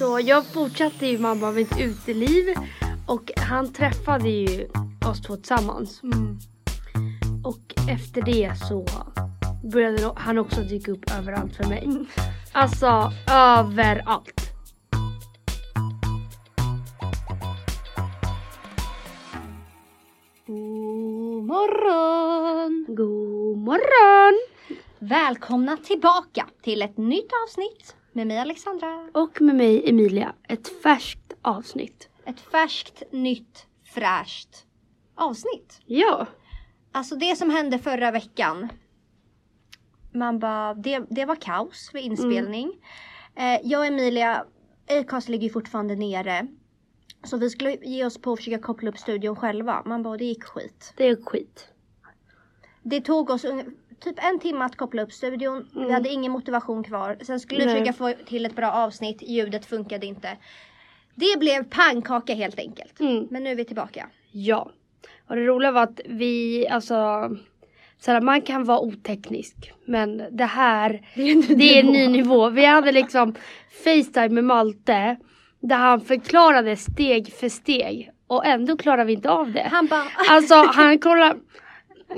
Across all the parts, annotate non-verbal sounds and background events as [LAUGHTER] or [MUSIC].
Så jag fortsatte ju mamma mitt uteliv och han träffade ju oss två tillsammans. Mm. Och efter det så började han också dyka upp överallt för mig. Alltså överallt. God morgon! God morgon! Välkomna tillbaka till ett nytt avsnitt med mig Alexandra. Och med mig Emilia, ett färskt avsnitt. Ett färskt, nytt, fräscht avsnitt. Ja. Alltså det som hände förra veckan. Man bara, det, det var kaos vid inspelning. Eh, jag och Emilia, Acast ligger ju fortfarande nere. Så vi skulle ge oss på att försöka koppla upp studion själva. Man bara, det gick skit. Det är skit. Det tog oss typ en timme att koppla upp studion. Vi Mm. hade ingen motivation kvar. Sen skulle vi Nej. försöka få till ett bra avsnitt. Ljudet funkade inte. Det blev pannkaka helt enkelt. Mm. Men nu är vi tillbaka. Ja. Och det roliga var att vi, alltså såhär, man kan vara oteknisk men det här [LAUGHS] det är en ny nivå. Vi hade liksom Facetime med Malte där han förklarade steg för steg och ändå klarar vi inte av det. Han bara, Alltså han kollade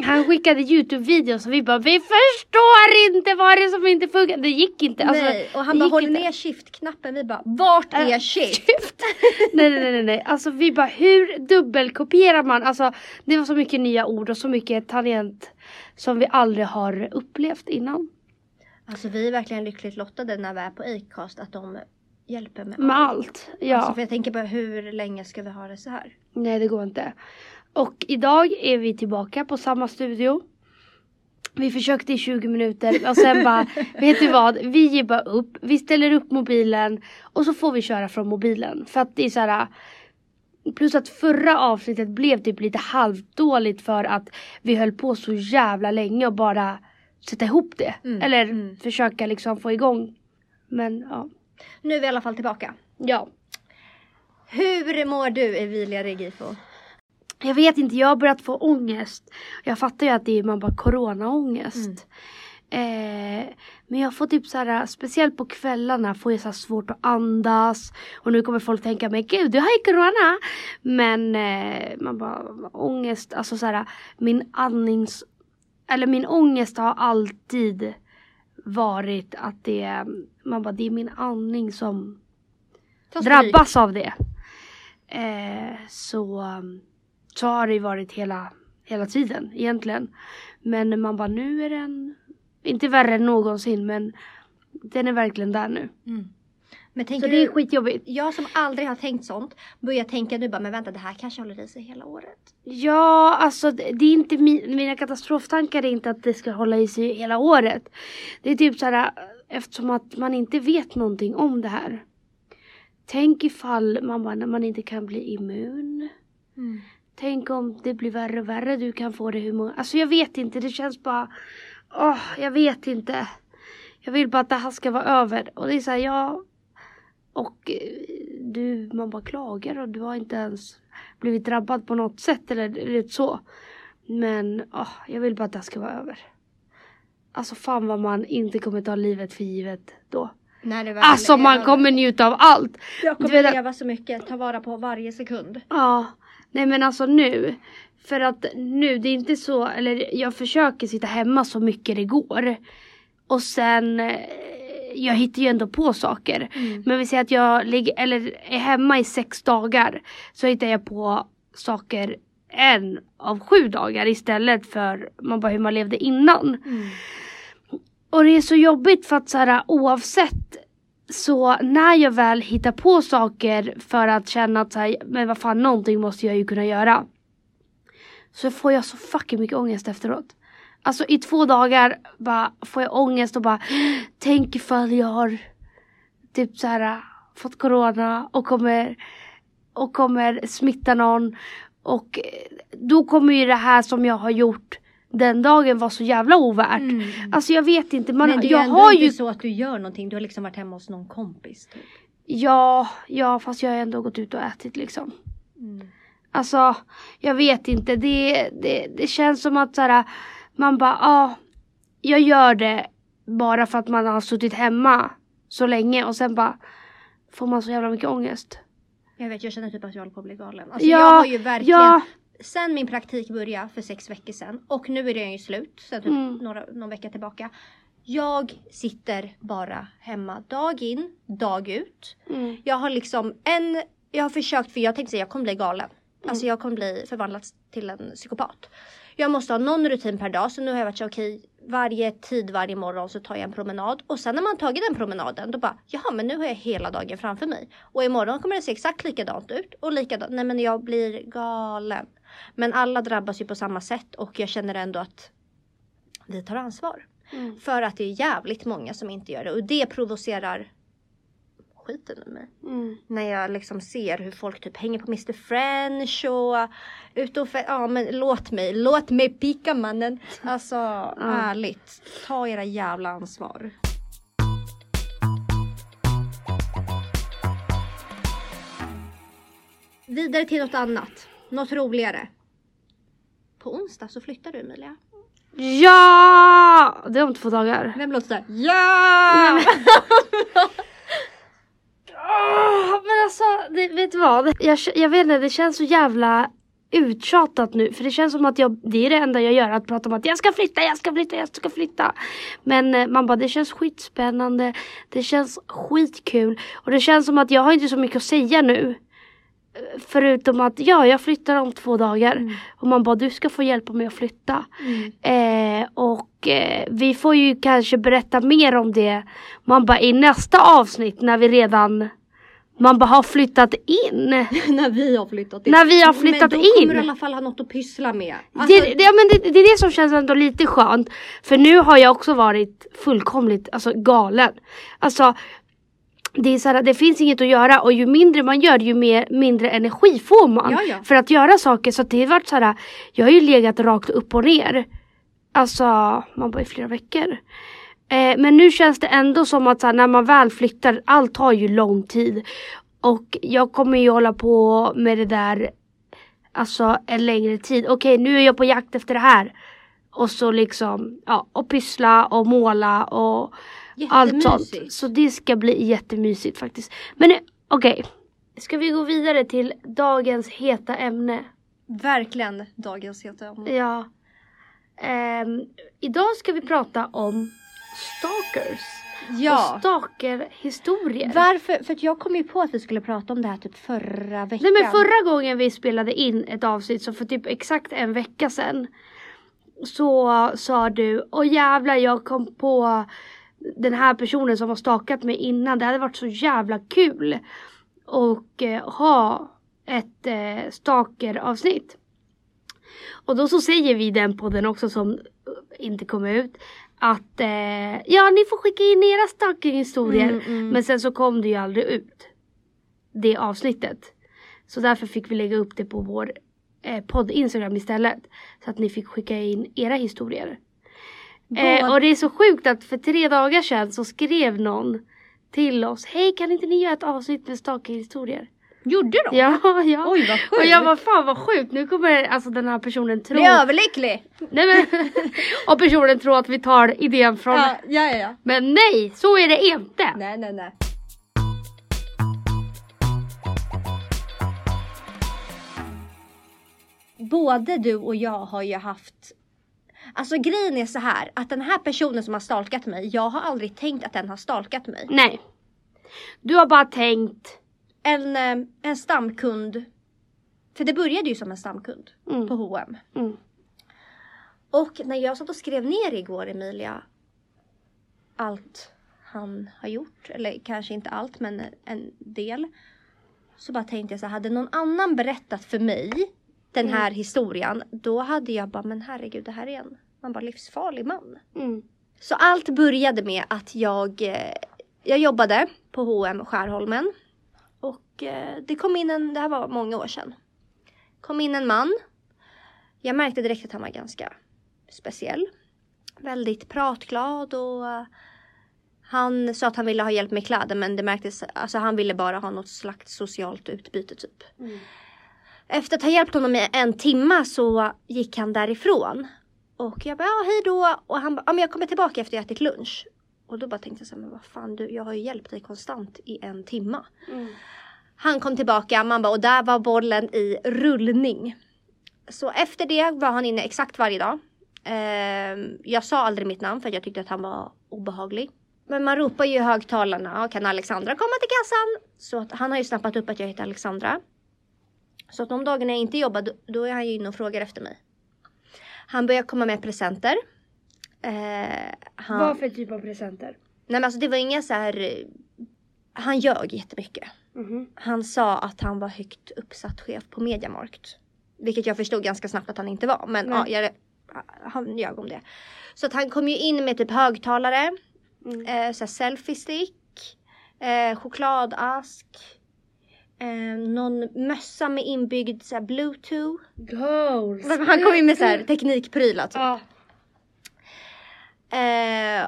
han skickade Youtube-videos och vi bara vi förstår inte vad det är som inte funkar. Det gick inte. Alltså, nej. Och han bara gick håll inte. ner shift-knappen. Vi bara, vart är Äh, shift? nej, nej, nej, nej, nej. Alltså vi bara hur dubbelkopierar man? Alltså det var så mycket nya ord och så mycket tangent som vi aldrig har upplevt innan. Alltså vi är verkligen lyckligt lottade när vi är på Acast att de hjälper med, Med allt. Ja. Alltså för jag tänker på hur länge ska vi ha det så här? Nej det går inte. Och idag är vi tillbaka på samma studio. Vi försökte i 20 minuter och sen bara, [LAUGHS] vet du vad? Vi ger bara upp. Vi ställer upp mobilen och så får vi köra från mobilen. För att det är så här. Plus att förra avsnittet blev typ lite halvdåligt för att vi höll på så jävla länge och bara sätta ihop det. Mm, Eller mm. försöka liksom få igång. Men ja. Nu är vi i alla fall tillbaka. Ja. Hur mår du Evilia Regifo? Jag vet inte, jag har börjat få ångest. Jag fattar ju att det är man bara coronaångest. Eh, men jag får typ så här, speciellt på kvällarna får jag så svårt att andas. Och nu kommer folk tänka men gud du har ju corona. Men eh, man bara ångest, alltså så här, min andnings... Eller min ångest har alltid varit att det, man bara det är min andning som drabbas av det. Eh, så, så har det ju varit hela, hela tiden egentligen. Men man bara nu är den, inte värre än någonsin men den är verkligen där nu. Mm. Men Så tänker det är du, skitjobbigt. jag som aldrig har tänkt sånt börjar tänka nu bara men vänta det här kanske håller i sig hela året. Ja, alltså det är inte mi, mina katastroftankar är inte att det ska hålla i sig hela året. Det är typ så här eftersom att man inte vet någonting om det här. Tänk ifall man bara, när man inte kan bli immun. Tänk om det blir värre och värre, du kan få det hur många... Alltså jag vet inte, det känns bara... Åh, jag vet inte. Jag vill bara att det här ska vara över. Och det är så här, ja... Och eh, du, man bara klagar och du har inte ens blivit drabbad på något sätt eller, eller så. Men åh, jag vill bara att det här ska vara över. Alltså fan vad man inte kommer ta livet för givet då. Alltså man över. kommer njuta av allt. Jag kommer vet- leva så mycket, ta vara på varje sekund. Ja, nej men alltså nu. För att nu, det är inte så, eller jag försöker sitta hemma så mycket det går. Och sen, eh, jag hittar ju ändå på saker. Mm. Men vi säger att jag ligger, eller är hemma i sex dagar. Så hittar jag på saker en av sju dagar istället för man bara hur man levde innan. Mm. Och det är så jobbigt för att så här, oavsett så när jag väl hittar på saker för att känna att så här, men vad fan någonting måste jag ju kunna göra. Så får jag så fucking mycket ångest efteråt. Alltså i två dagar bara får jag ångest och bara tänk ifall jag har typ så här fått corona och kommer och kommer smitta någon och då kommer ju det här som jag har gjort den dagen vara så jävla ovärt. Mm. Alltså jag vet inte, man, Men det är ju jag ändå har inte ju så att du gör någonting. Du har liksom varit hemma hos någon kompis. Typ. Ja, ja fast jag har ändå gått ut och ätit liksom. Mm. Alltså, jag vet inte. Det, det, det känns som att så här, man bara, ja, jag gör det bara för att man har suttit hemma så länge och sen bara får man så jävla mycket ångest. Jag vet, jag känner typ att jag håller på att bli galen. Alltså Ja, jag har ju verkligen, ja. Sen min praktik började för sex veckor sedan och nu är den ju slut, sen typ Mm. några, någon vecka tillbaka. Jag sitter bara hemma dag in, dag ut. Mm. Jag har liksom en, jag har försökt för jag tänkte säga jag kommer bli galen. Alltså jag kommer bli förvandlad till en psykopat. Jag måste ha någon rutin per dag så nu har jag varit så okej varje tid varje morgon så tar jag en promenad och sen när man tagit den promenaden då bara jaha men nu har jag hela dagen framför mig och imorgon kommer det se exakt likadant ut och likadant. Nej men jag blir galen. Men alla drabbas ju på samma sätt och jag känner ändå att vi tar ansvar. Mm. För att det är jävligt många som inte gör det och det provocerar skiten ur mig. Mm. När jag liksom ser hur folk typ hänger på Mr French och ute och Ja men låt mig, låt mig pika mannen. [LAUGHS] Alltså ärligt, ta era jävla ansvar. Vidare till något annat. Något roligare. På onsdag så flyttar du Emilia. Ja! Det är om två dagar. Vem låter såhär? Ja! Åh, men alltså, det, vet du vad? Jag, jag vet inte, det känns så jävla uttjatat nu. För det känns som att jag, det är det enda jag gör. Att prata om att jag ska flytta, jag ska flytta, jag ska flytta. Men eh, man bara, det känns skitspännande. Det känns skitkul. Och det känns som att jag har inte så mycket att säga nu. Förutom att, ja, jag flyttar om två dagar. Och man bara, du ska få hjälpa mig att flytta. Eh, och eh, vi får ju kanske berätta mer om det. Man bara i nästa avsnitt när vi redan man bara har flyttat in. [LAUGHS] när vi har flyttat in. När vi har flyttat Men då kommer in. du i alla fall ha något att pyssla med. Alltså, det, det, ja, men det, det är det som känns ändå lite skönt. För nu har jag också varit fullkomligt alltså, galen. Alltså det, är så här, det finns inget att göra och ju mindre man gör ju mer, mindre energi får man. Ja, ja. För att göra saker. Så det har varit så här, jag har ju legat rakt upp och ner. Alltså man bara i flera veckor. Eh, men nu känns det ändå som att så här, när man väl flyttar, allt tar ju lång tid. Och jag kommer ju hålla på med det där alltså en längre tid. Okej nu är jag på jakt efter det här. Och så liksom, ja, och pyssla och måla och allt sånt. Så det ska bli jättemysigt faktiskt. Men nu, okej. Ska vi gå vidare till dagens heta ämne? Verkligen dagens heta ämne. Ja. Ehm, idag ska vi prata om stalkers. Och Ja. stalkerhistorier. Varför? För att jag kom ju på att vi skulle prata om det här typ förra veckan. Nej men förra gången vi spelade in ett avsnitt, så för typ exakt en vecka sedan. Så sa du, åh jävlar jag kom på den här personen som har stakat mig innan. Det hade varit så jävla kul. Och eh, ha ett eh, stalker-avsnitt. Och då så säger vi den podden också som inte kom ut. Att eh, ja ni får skicka in era stalkerhistorier. Mm, mm. Men sen så kom det ju aldrig ut. Det avsnittet. Så därför fick vi lägga upp det på vår eh, podd Instagram istället. Så att ni fick skicka in era historier. Eh, och det är så sjukt att för tre dagar sedan så skrev någon till oss. Hej kan inte ni göra ett avsnitt med stalkerhistorier? Gjorde de? Ja, ja. Oj vad sjukt. Och jag var fan vad sjukt. Nu kommer alltså den här personen tro. Bli överlycklig. Nej, men, [LAUGHS] och personen tror att vi tar idén från. Ja, ja, ja. Men nej, så är det inte. Nej, nej, nej. Både du och jag har ju haft Alltså grejen är så här att den här personen som har stalkat mig, jag har aldrig tänkt att den har stalkat mig. Nej. Du har bara tänkt. En, eh, en stamkund, för det började ju som en stamkund Mm. på H&M. Mm. Och när jag satt och skrev ner igår Emilia allt han har gjort, eller kanske inte allt men en del. Så bara tänkte jag så här, hade någon annan berättat för mig den här historien, då hade jag bara, men herregud det här är en, man bara livsfarlig man. Mm. Så allt började med att jag, eh, jag jobbade på H&M Skärholmen. Och eh, det kom in en, det här var många år sedan. Kom in en man. Jag märkte direkt att han var ganska speciell. Väldigt pratglad och eh, han sa att han ville ha hjälp med kläder men det märktes, alltså han ville bara ha något slags socialt utbyte typ. Mm. Efter att ha hjälpt honom i en timma så gick han därifrån. Och jag bara, ja hej då. Och han bara, ja men jag kommer tillbaka efter jag ätit lunch. Och då bara tänkte jag så här, men vad fan du, jag har ju hjälpt dig konstant i en timma. Mm. Han kom tillbaka, man bara, och där var bollen i rullning. Så efter det var han inne exakt varje dag. Ehm, jag sa aldrig mitt namn för att jag tyckte att han var obehaglig. Men man ropar ju i högtalarna, kan Alexandra komma till kassan? Så att han har ju snappat upp att jag heter Alexandra. Så att de dagarna jag inte jobbar, då, då är han ju inne och frågar efter mig. Han börjar komma med presenter. Eh, han... Vad för typ av presenter? Nej men alltså det var inga så här. eh, Han ljög jättemycket. Mhm. Han sa att han var högt uppsatt chef på Mediamarkt. Vilket jag förstod ganska snabbt att han inte var. Men Nej. ja, jag, han ljög om det. Så att han kom ju in med typ högtalare, Mm. eh, så här selfie stick, eh, chokladask, eh, någon mössa med inbyggd så här bluetooth. Goals! [LAUGHS] Han kom in med så här teknikprylar typ. Ja. Eh,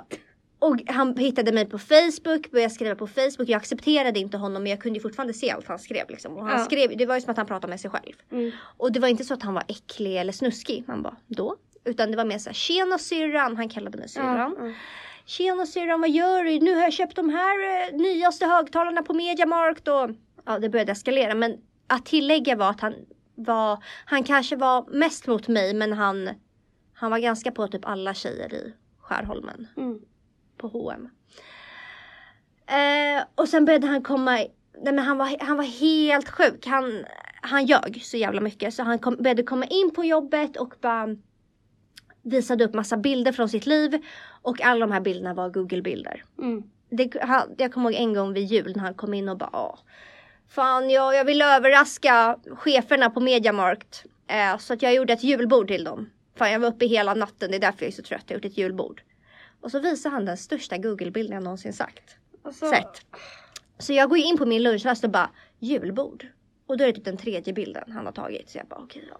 och han hittade mig på Facebook, började skriva på Facebook. Jag accepterade inte honom men jag kunde ju fortfarande se allt han skrev. Liksom. Och han Ja. skrev, det var ju som att han pratade med sig själv. Mm. Och det var inte så att han var äcklig eller snuskig. Man bara, då? Utan det var mer såhär, tjena syrran, han kallade mig syrran. Ja, ja. Tjena syrran, vad gör du? Nu har jag köpt de här eh, nyaste högtalarna på Mediamarkt och ja, det började eskalera. Men att tillägga var att han var, han kanske var mest mot mig men han, han var ganska på typ alla tjejer i Skärholmen Mm. på H&M. Eh, och sen började han komma, nej men han var, han var helt sjuk. Han, han ljög så jävla mycket så han kom, började komma in på jobbet och bara visade upp massa bilder från sitt liv och alla de här bilderna var Google-bilder. Mm. Det, han, jag kommer ihåg en gång vid jul när han kom in och bara "Åh, Fan jag, jag vill överraska cheferna på Mediamarkt. Eh, så att jag gjorde ett julbord till dem. Fan jag var uppe hela natten, det är därför jag är så trött. Jag har gjort ett julbord. Och så visar han den största Google-bilden jag någonsin sagt. Alltså, Sett. Så jag går in på min lunchrast och bara julbord. Och då är det typ den tredje bilden han har tagit. Så jag bara okej då.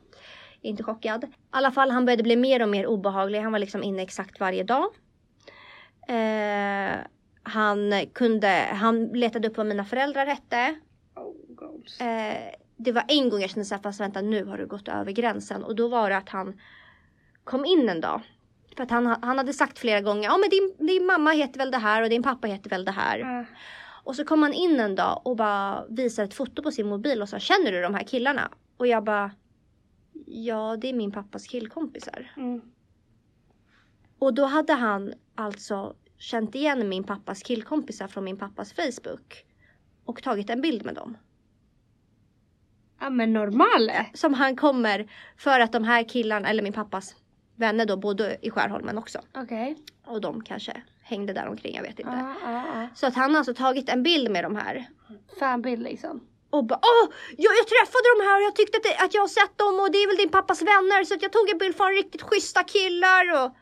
Inte chockad. I alla fall han började bli mer och mer obehaglig. Han var liksom inne exakt varje dag. Eh, han kunde, han letade upp vad mina föräldrar hette. Goals. Eh, det var en gång jag kände såhär, fast vänta nu har du gått över gränsen. Och då var det att han kom in en dag. För att han, han hade sagt flera gånger, ja men din, din mamma heter väl det här och din pappa heter väl det här. Ja. Och så kom han in en dag och bara visade ett foto på sin mobil och sa, känner du de här killarna? Och jag bara, ja det är min pappas killkompisar. Mm. Och då hade han alltså känt igen min pappas killkompisar från min pappas Facebook. Och tagit en bild med dem. Ja men normal. som han kommer för att de här killarna, eller min pappas vänner då, bodde i Skärholmen också. Okej. Och de kanske hängde där omkring, jag vet inte. Ja, ja, ja. Så att han har alltså tagit en bild med de här. Fanbild liksom. Och bara åh, jag, jag träffade de här och jag tyckte att, det, att jag har sett dem och det är väl din pappas vänner så att jag tog en bild från riktigt schyssta killar och...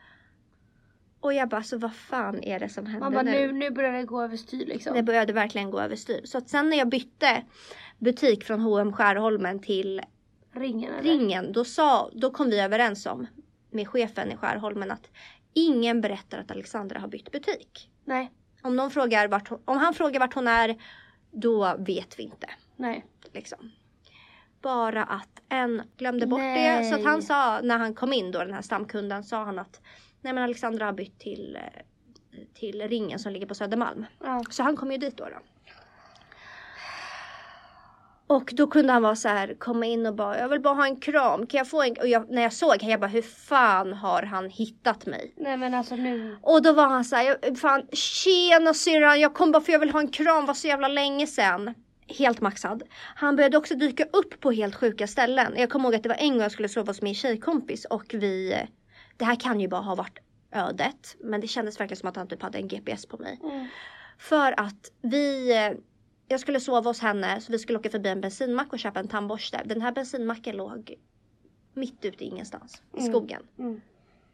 Och jag bara, så vad fan är det som händer Man bara nu? nu, börjar det gå överstyr liksom. Det började verkligen gå överstyr. Så att sen när jag bytte butik från H&M Skärholmen till Ringen eller? ringen, då, sa, då kom vi överens om med chefen i Skärholmen att ingen berättar att Alexandra har bytt butik. Nej. Om, någon frågar vart hon, om han frågar vart hon är, då vet vi inte. Nej. Liksom. Bara att en glömde bort Nej. det. Så att han sa, när han kom in då, den här stamkunden, sa han att nej men Alexandra har bytt till, eh, till ringen som ligger på Södermalm. Ja. Så han kom ju dit då. då. Och då kunde han vara så här, komma in och bara, jag vill bara ha en kram, kan jag få en? Och jag, när jag såg henne, jag bara, hur fan har han hittat mig? Nej men alltså nu. Och då var han så här, "Jag- fan tjena syrran, jag kom bara för jag vill ha en kram, var så jävla länge sedan. Helt maxad. Han började också dyka upp på helt sjuka ställen. Jag kommer ihåg att det var en gång jag skulle sova hos min tjejkompis och vi, det här kan ju bara ha varit ödet, men det kändes verkligen som att han typ hade en GPS på mig. Mm. För att vi, eh, jag skulle sova hos henne så vi skulle åka förbi en bensinmack och köpa en tandborste. Den här bensinmacken låg mitt ute i ingenstans, i Mm. skogen. Mm.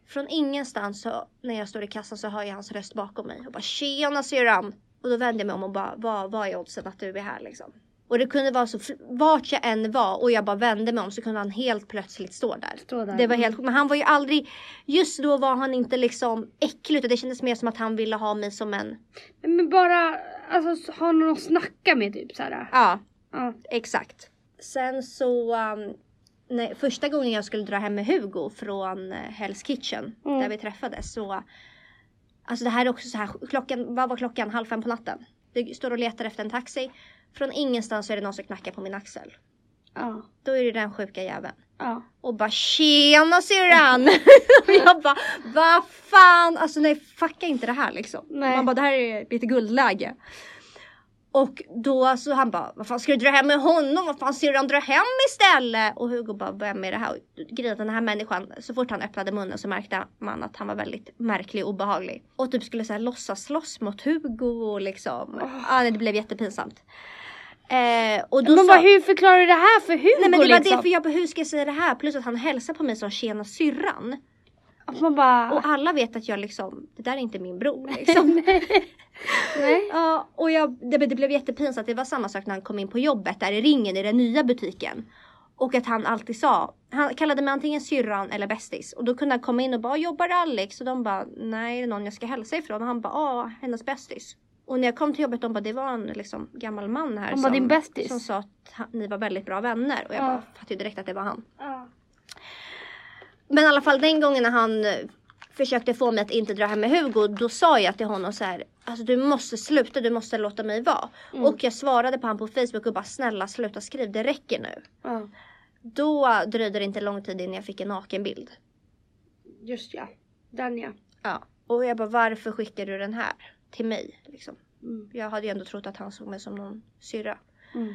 Från ingenstans så, när jag står i kassan så hör jag hans röst bakom mig och bara tjena syrran. Och då vänder jag mig om och bara vad, vad är oddsen att du är här liksom? Och det kunde vara så, vart jag än var och jag bara vände mig om så kunde han helt plötsligt stå där. Stå där. Det var helt Men han var ju aldrig, just då var han inte liksom äcklig utan det kändes mer som att han ville ha mig som en, Men, bara alltså ha någon att snacka med typ såhär. ja Ja. exakt. Sen så, um, nej, första gången jag skulle dra hem med Hugo från uh, Hell's Kitchen Mm. där vi träffades så Alltså det här är också så här, klockan, vad var klockan? Halv fem på natten. Vi står och letar efter en taxi. Från ingenstans så är det någon som knackar på min axel. Ja. Då är det den sjuka jäveln. Ja. Och bara tjena syrran! [LAUGHS] och jag bara vad fan, alltså nej fucka inte det här liksom. Nej. Man bara det här är lite guldläge. Och då så han bara, vad fan ska du dra hem med honom? Vad fan syrran dra hem istället? Och Hugo bara, vem är det här? Och grejen den här människan, så fort han öppnade munnen så märkte man att han var väldigt märklig och obehaglig. Och typ skulle så här låtsas slåss mot Hugo och liksom. Ja, det blev jättepinsamt. Eh, och då Men sa- hur förklarar du det här för Hugo Nej men det var liksom? det för jag bara, hur ska jag säga det här? Plus att han hälsar på mig som tjena syrran. Att Man bara... Och alla vet att jag liksom, det där är inte min bror liksom. [LAUGHS] Nej. ja, och jag, det, det blev jättepinsamt. Det var samma sak när han kom in på jobbet där i ringen i den nya butiken. Och att han alltid sa, han kallade mig antingen syrran eller bästis. Och då kunde han komma in och bara, jobbar Alex? Och de bara, nej är det någon jag ska hälsa ifrån? Och han bara, ja hennes bästis. Och när jag kom till jobbet de bara, det var en liksom, gammal man här. Han bara? Som sa att han, ni var väldigt bra vänner. Och jag Ja. bara fattade direkt att det var han. Ja. Men i alla fall den gången när han eh, försökte få mig att inte dra hem med Hugo, då sa jag till honom så här, alltså du måste sluta, du måste låta mig vara. Mm. Och jag svarade på honom på Facebook och bara snälla sluta skriv, det räcker nu. ja. Då dröjde det inte lång tid innan jag fick en nakenbild. Just ja. Den ja. Ja. Och jag bara varför skickar du den här till mig? Liksom. Mm. Jag hade ju ändå trott att han såg mig som någon syrra. Mm.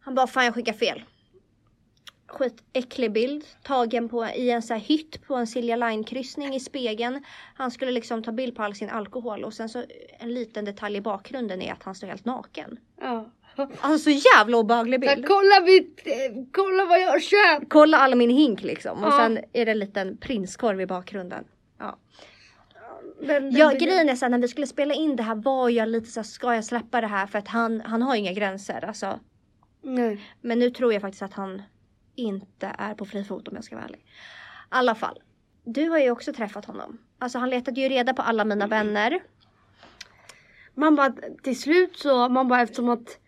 Han bara fan jag skickar fel. Skitäcklig bild tagen på, i en så här hytt på en Silja Line kryssning i spegeln. Han skulle liksom ta bild på all sin alkohol och sen så en liten detalj i bakgrunden är att han står helt naken. Ja. Alltså så jävla obehaglig Men bild. kolla mitt, kolla vad jag har köpt! Kolla all min hink liksom och Ja. sen är det en liten prinskorv i bakgrunden. Ja. Den, Ja grejen är så här, när vi skulle spela in det här var jag lite så här, ska jag släppa det här för att han, han har inga gränser alltså. Nej. Men nu tror jag faktiskt att han inte är på fri fot om jag ska vara ärlig. I alla fall. Du har ju också träffat honom. Alltså han letade ju reda på alla mina vänner. Man bara till slut så, man bara eftersom att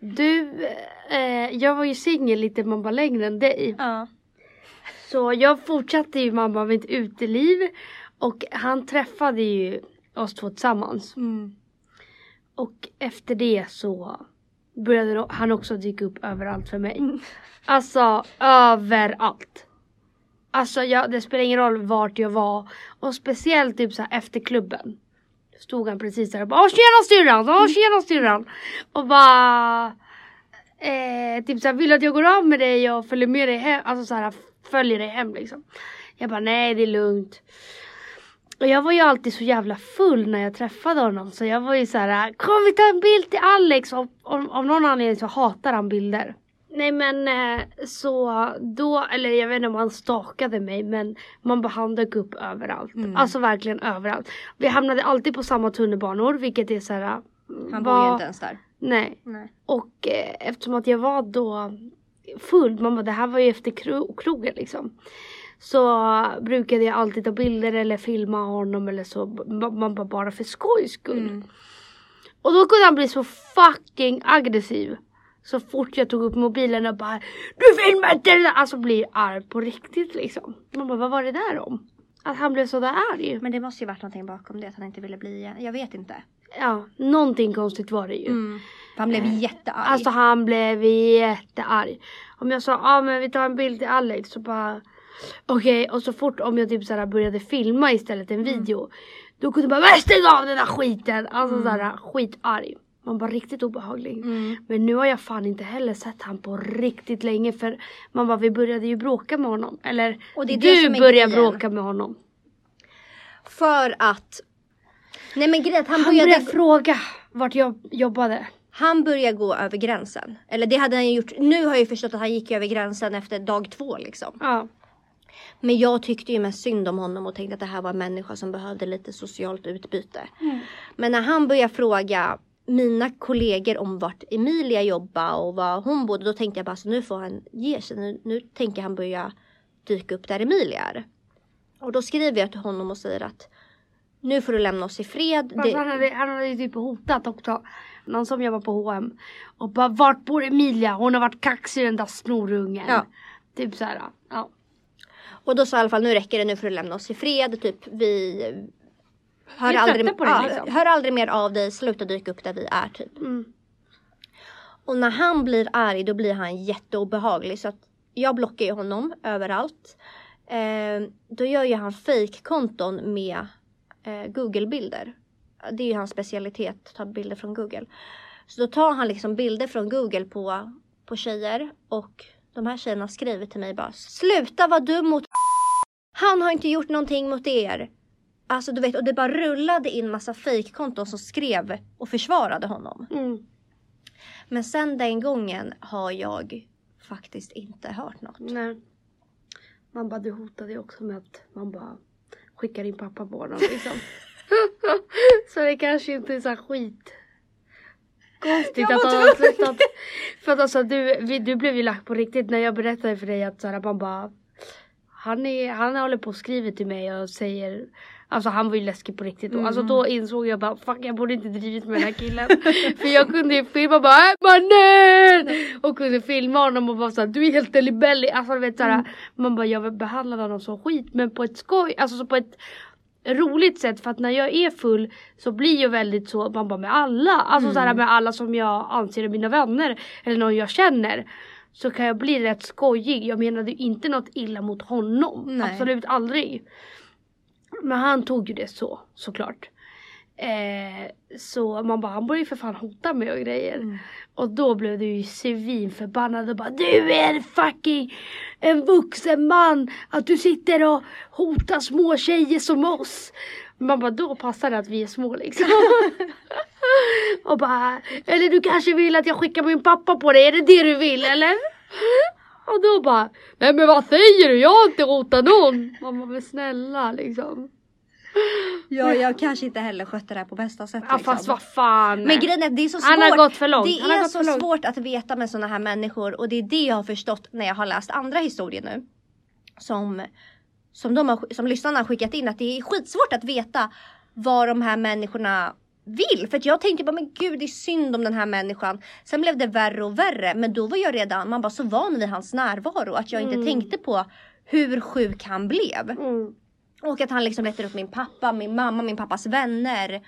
du, eh, jag var ju singel lite man bara längre än dig. Ja. Så jag fortsatte ju med ett uteliv och han träffade ju oss två tillsammans. Mm. Och efter det så började han också dyka upp överallt för mig. Alltså överallt. Alltså jag, det spelar ingen roll vart jag var. Och speciellt typ så här efter klubben. Stod han precis där och bara Åh tjena styrran! Åh tjena styrran! Och bara eh, Typ såhär vill du att jag går av med dig och följer med dig hem? Alltså såhär följer dig hem liksom. Jag bara nej det är lugnt. Och jag var ju alltid så jävla full när jag träffade honom så jag var ju så här: Kom vi tar en bild till Alex! Och om, av någon anledning så hatar han bilder. Nej men eh, så då, eller jag vet inte om han stakade mig men man bara han dök upp överallt. Mm. Alltså verkligen överallt. Vi hamnade alltid på samma tunnelbanor vilket är så här. Han var- bor ju inte ens där. Nej. Nej. Och eh, eftersom att jag var då full, man bara det här var ju efter kro- krogen liksom. Så brukade jag alltid ta bilder eller filma honom eller så. Ma- Man bara bara för skojs skull. Mm. Och då kunde han bli så fucking aggressiv. Så fort jag tog upp mobilen och bara Du filmar inte det där! Alltså blir arg på riktigt liksom. Man bara vad var det där om? Att han blev så där arg. Men det måste ju varit någonting bakom det att han inte ville bli igen. Jag vet inte. Ja, någonting konstigt var det ju. För han blev jättearg. Alltså han blev jättearg. Om jag sa, ja ah, men vi tar en bild till Alex så bara Okej och så fort om jag typ såhär började filma istället en video Då kunde man bara "Men stäng av den där skiten! Alltså Mm. såhär skitarg. Man var riktigt obehaglig. Mm. Men nu har jag fan inte heller sett han på riktigt länge för man bara vi började ju bråka med honom. Eller du började bråka med honom. För att Nej men grejen han Han började, började fråga vart jag jobbade. han började gå över gränsen. Eller det hade han gjort. Nu har jag ju förstått att han gick över gränsen efter dag två liksom. Ja. Men jag tyckte ju mest synd om honom och tänkte att det här var en människa som behövde lite socialt utbyte. Mm. Men när han började fråga mina kollegor om vart Emilia jobbade och var hon bodde. Då tänkte jag bara så nu får han ge sig. Nu, nu tänker han börja dyka upp där Emilia är. Och då skriver jag till honom och säger att nu får du lämna oss i fred. Det, han, hade, han hade typ hotat också. Någon som jobbar på H&M Och bara vart bor Emilia? Hon har varit kaxig den där snorungen. Ja. Typ så här. Ja. Och då sa i alla fall nu räcker det, nu får du lämna oss i fred. Typ vi, Hör Vi aldrig, på det, liksom. hör aldrig mer av dig, sluta dyka upp där vi är typ. Mm. Och när han blir arg då blir han jätteobehaglig så att jag blockar ju honom överallt. Eh, då gör ju han fake-konton med eh, Google-bilder. Det är ju hans specialitet, att ta bilder från Google. Så då tar han liksom bilder från Google på, på tjejer och de här tjejerna skriver till mig bara Sluta vara dum mot Han har inte gjort någonting mot er. Alltså du vet, och det bara rullade in massa fake-konton som skrev och försvarade honom. Mm. Men sen den gången har jag faktiskt inte hört något. Nej. Man bara, du hotade ju också med att man bara skickar din pappa på honom liksom. [LAUGHS] [LAUGHS] så det kanske inte är så skit. Konstigt att han har slutat. För att alltså du, vi, du blev ju lack på riktigt när jag berättade för dig att så här, man bara han, är, han håller på och skriver till mig och säger Alltså han var ju läskig på riktigt då. Alltså då insåg jag bara fuck jag borde inte drivit med den här killen. [LAUGHS] För jag kunde ju filma bara "Äh, mannen! Och kunde filma honom och vara såhär du är helt delibelly. Alltså du vet såhär man bara jag behandlar honom som skit men på ett skoj, alltså så på ett roligt sätt för att när jag är full så blir jag väldigt så man bara med alla. Alltså såhär med alla som jag anser är mina vänner eller någon jag känner. Så kan jag bli rätt skojig. Jag menade inte något illa mot honom. Nej. Absolut aldrig. Men han tog ju det så såklart. Eh, så man bara han började ju för fan hota mig och grejer. Mm. Och då blev du ju svinförbannad och bara du är fucking en vuxen man att du sitter och hotar små tjejer som oss. Man bara då passar det att vi är små liksom. [LAUGHS] och bara eller du kanske vill att jag skickar min pappa på dig, är det det du vill eller? Och då bara nej men vad säger du? Jag har inte hotat någon. Man bara men snälla liksom. Ja, jag kanske inte heller skötte det här på bästa sätt. Ja liksom. fast vad fan. Men grejen är det är så svårt. Han har gått för långt. Det Han är så svårt att veta med sådana här människor och det är det jag har förstått när jag har läst andra historier nu. Som, som, de har, som lyssnarna har skickat in att det är skitsvårt att veta vad de här människorna vill. För jag tänkte bara men gud det är synd om den här människan. Sen blev det värre och värre men då var jag redan man bara så van vid hans närvaro att jag inte Mm. tänkte på hur sjuk han blev. Mm. Och att han liksom letar upp min pappa, min mamma, min pappas vänner.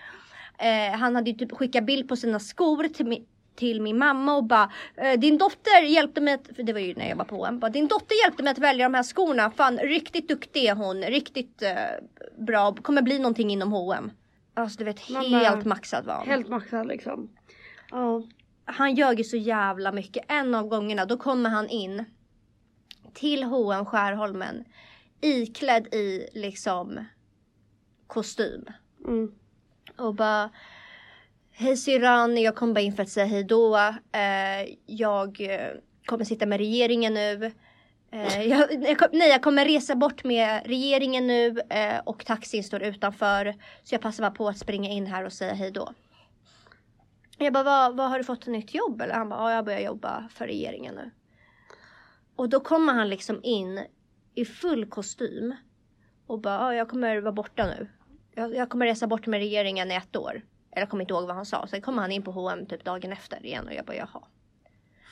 Eh, han hade ju typ skickat bild på sina skor till min, till min mamma och bara eh, Din dotter hjälpte mig att, för det var ju när jag var på OM, bara, Din dotter hjälpte mig att välja de här skorna. Fan riktigt duktig är hon, riktigt eh, bra, kommer bli någonting inom H&M. Alltså du vet Mamma, helt maxad var han. Helt maxad liksom. Ja. Han ljög ju så jävla mycket. En av gångerna då kommer han in till H&M Skärholmen iklädd i liksom kostym. Mm. Och bara Hej syrran, jag kom bara in för att säga hej då. Eh, jag eh, kommer sitta med regeringen nu. Eh, jag, jag, nej, jag kommer resa bort med regeringen nu eh, och taxin står utanför. Så jag passar bara på att springa in här och säga hej då. Jag bara, vad, vad har du fått ett nytt jobb eller? Han bara, ja jag börjar jobba för regeringen nu. Och då kommer han liksom in i full kostym. Och bara, ja jag kommer vara borta nu. Jag, jag kommer resa bort med regeringen i ett år. Eller jag kommer inte ihåg vad han sa. Sen kommer han in på H&M typ dagen efter igen och jag bara jaha.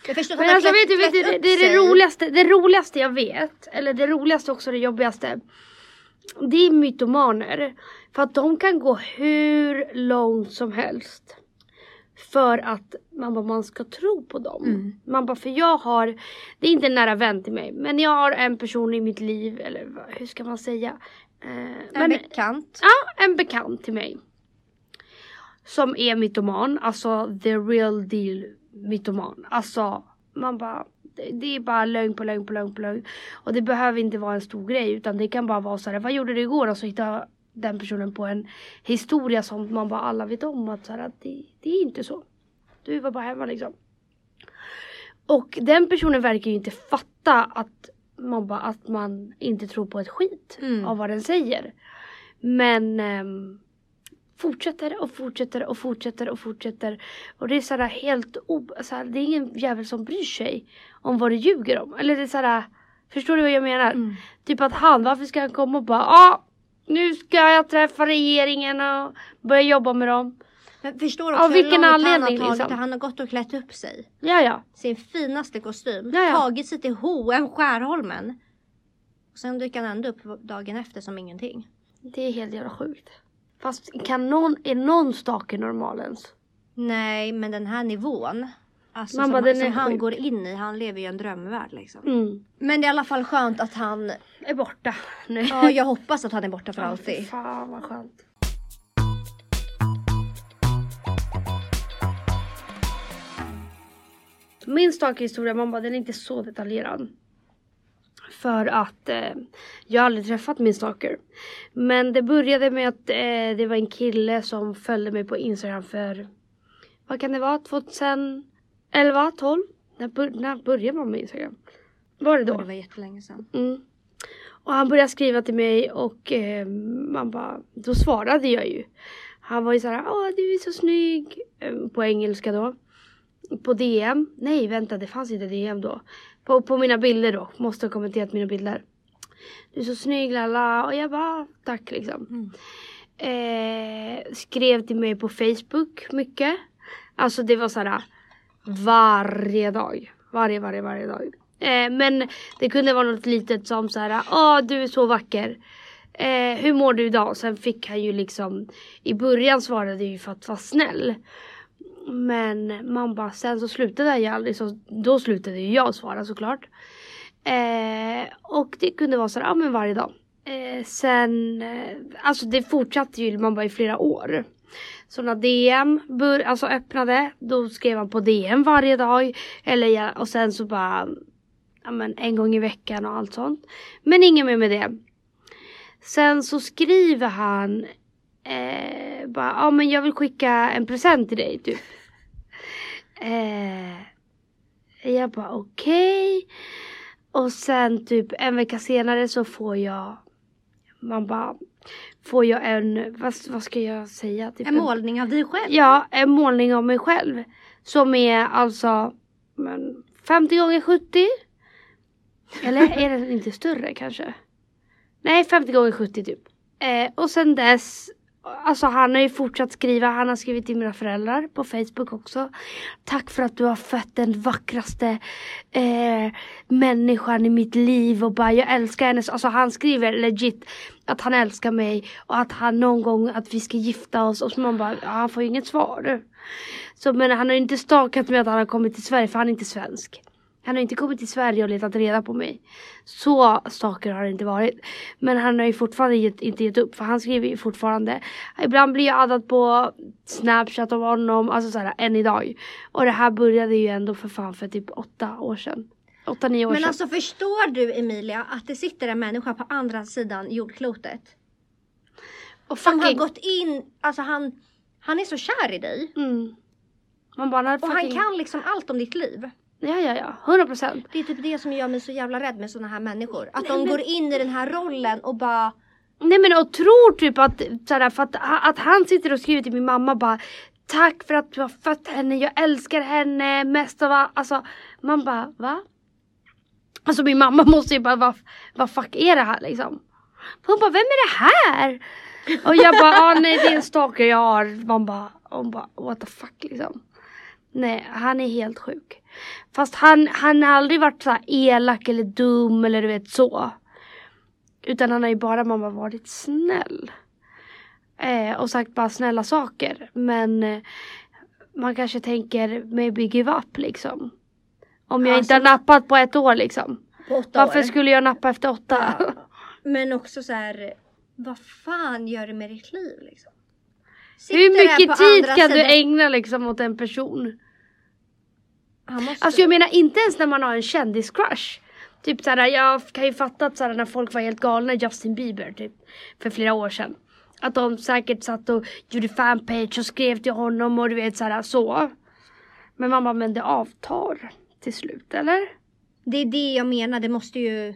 Jag förstår att Men alltså vet du, vet du det, upp det är det sig. roligaste, det roligaste jag vet, eller det roligaste också det jobbigaste. Det är mytomaner. För att de kan gå hur långt som helst. För att man, bara, man ska tro på dem. Mm. Man bara, för jag har, det är inte en nära vän till mig, men jag har en person i mitt liv, eller hur ska man säga? Eh, En men, bekant. Ja, en bekant till mig. Som är mytoman, alltså the real deal mytoman. Alltså man bara, det, är bara lögn på lögn på lögn på lögn. Och det behöver inte vara en stor grej utan det kan bara vara så här, vad gjorde du igår? Och så hittar den personen på en historia som man bara alla vet om att, så här, att det, det är inte så. Du var bara hemma liksom. Och den personen verkar ju inte fatta att man bara, att man inte tror på ett skit Mm. av vad den säger. Men ehm, fortsätter och fortsätter och fortsätter och fortsätter. Och det är sådär helt o... Så här, det är ingen jävel som bryr sig om vad du ljuger om. Eller det är sådär, förstår du vad jag menar? Mm. Typ att han, varför ska han komma och bara ah, nu ska jag träffa regeringen och börja jobba med dem. Men förstår också Av hur vilken långt han har tagit liksom? Han har gått och klätt upp sig. Ja ja. Sin finaste kostym. Ja, ja. Tagit sig till H&M Skärholmen. Och sen dyker han ändå upp dagen efter som ingenting. Det är helt jävla sjukt. Fast kan någon, är någon stalker normal ens? Nej, men den här nivån. Alltså Man som, bara, den som är han sjuk. går in i, han lever ju en drömvärld liksom. Mm. Men det är i alla fall skönt att han, Är borta nu. ja jag hoppas att han är borta för alltid. Fan vad skönt. Min stalkerhistoria, man bara, den är inte så detaljerad. För att eh, jag har aldrig träffat min stalker. Men det började med att eh, det var en kille som följde mig på Instagram för, vad kan det vara, 2011, 12? När, bör, när började man med Instagram? Var det då? Det var jättelänge sedan. Mm. Och han började skriva till mig och eh, man bara, då svarade jag ju. Han var ju såhär, åh du är så snygg. Eh, på engelska då. På DM. Nej vänta det fanns inte DM då. På, på mina bilder då. Måste ha kommenterat mina bilder. Du är så snygg lalla. Och jag bara, tack liksom. Mm. Eh, skrev till mig på Facebook mycket. Alltså det var såhär varje dag. Varje, varje, varje dag. Eh, men det kunde vara något litet som så här, åh du är så vacker. Eh, hur mår du idag? Sen fick han ju liksom, i början svarade ju för att vara snäll. Men man bara, sen så slutade jag aldrig, så då slutade ju jag svara såklart. Eh, och det kunde vara så här, ja men varje dag. Eh, sen, eh, alltså det fortsatte ju man bara i flera år. Så när DM bör, alltså öppnade, då skrev han på DM varje dag. Eller, och sen så bara, ja men en gång i veckan och allt sånt. Men inget mer med det. Sen så skriver han, eh, bara, ja men jag vill skicka en present till dig typ. Eh, jag bara okej. Och sen typ en vecka senare så får jag, man bara, får jag en, vad, vad ska jag säga? Typ En målning av dig själv. Ja, en målning av mig själv. Som är alltså men, 50 gånger 70. Eller är den inte större kanske? Nej, 50 gånger 70 typ. [LAUGHS] Eh, och sen dess, alltså han har ju fortsatt skriva. Han har skrivit till mina föräldrar på Facebook också. Tack för att du har fött den vackraste eh, människan i mitt liv och bara jag älskar henne. Alltså han skriver legit att han älskar mig och att han någon gång att vi ska gifta oss och så man bara, ja, han får ju inget svar. Så men han har ju inte stakat med att han har kommit till Sverige för han är inte svensk. Han har inte kommit till Sverige och letat reda på mig. Så stalker har det inte varit. Men han har ju fortfarande gett, inte gett upp för han skriver ju fortfarande. Ibland blir jag addad på Snapchat av honom, alltså såhär än idag. Och det här började ju ändå för fan för typ åtta år sedan. Åtta, nio år Men sedan. alltså förstår du Emilia att det sitter en människa på andra sidan jordklotet? och Som har fucking, gått in, alltså han, han är så kär i dig. mm. Man bara, Och han kan liksom allt om ditt liv. Ja, ja, ja. 100 procent. Det är typ det som gör mig så jävla rädd med såna här människor. Att de går in i den här rollen och bara Nej men och tror typ att, såhär, för att, att han sitter och skriver till min mamma bara Tack för att du har fött henne, jag älskar henne mest av allt. Alltså man bara va? Alltså min mamma [LAUGHS] måste ju bara vad, vad fuck är det här liksom? Hon bara vem är det här? Och jag bara ah, nej det är en stalker jag har. Man bara, hon bara what the fuck liksom. Nej han är helt sjuk. Fast han, han har aldrig varit så elak eller dum eller du vet så. Utan han har ju bara mamma varit snäll. Eh, och sagt bara snälla saker. Men eh, man kanske tänker maybe give up liksom. Om jag Alltså- inte har nappat på ett år liksom. Varför år. skulle jag nappa efter åtta? Ja. [LAUGHS] Men också så här, vad fan gör det med ditt liv liksom? Sitter Hur mycket tid kan du sidan- ägna liksom åt en person? Måste... Alltså jag menar inte ens när man har en kändiscrush. Typ såhär, jag kan ju fatta att såhär, när folk var helt galna Justin Bieber typ för flera år sedan. Att de säkert satt och gjorde fanpage och skrev till honom och du vet såhär så. Men man bara, men det avtar till slut eller? Det är det jag menar, det måste ju...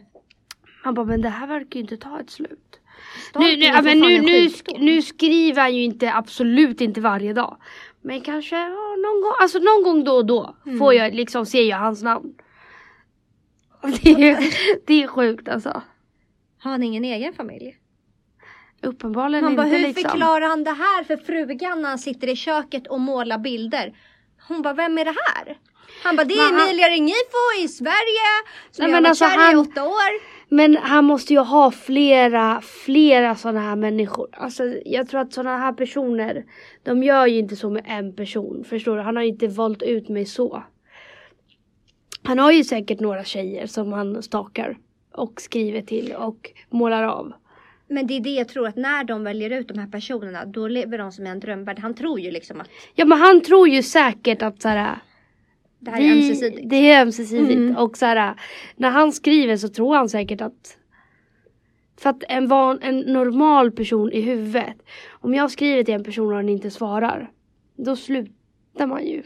Man bara, men det här verkar ju inte ta ett slut. Nu, Stalking nu, för men nu, nu, nu skriver han ju inte, absolut inte varje dag. Men kanske ja, någon gång, alltså någon gång då och då Mm. får jag liksom, ser jag hans namn. [LAUGHS] Det är, det är sjukt alltså. Har han ingen egen familj? Uppenbarligen Man bara, inte hur liksom. förklarar han det här för frugan när han sitter i köket och målar bilder? Hon bara, vem är det här? Han bara, det är Emilia Ringifo i Sverige som Nej, jag har varit alltså kär i han- åtta år. Men han måste ju ha flera, flera sådana här människor. Alltså jag tror att sådana här personer, de gör ju inte så med en person. Förstår du? Han har ju inte valt ut mig så. Han har ju säkert några tjejer som han stakar och skriver till och målar av. Men det är det jag tror att när de väljer ut de här personerna då lever de som i en drömvärld. Han tror ju liksom att Ja men han tror ju säkert att såhär det här är ömsesidigt. Det är ömsesidigt Mm. och såhär när han skriver så tror han säkert att för att en, van, en normal person i huvudet om jag skriver till en person och den inte svarar då slutar man ju.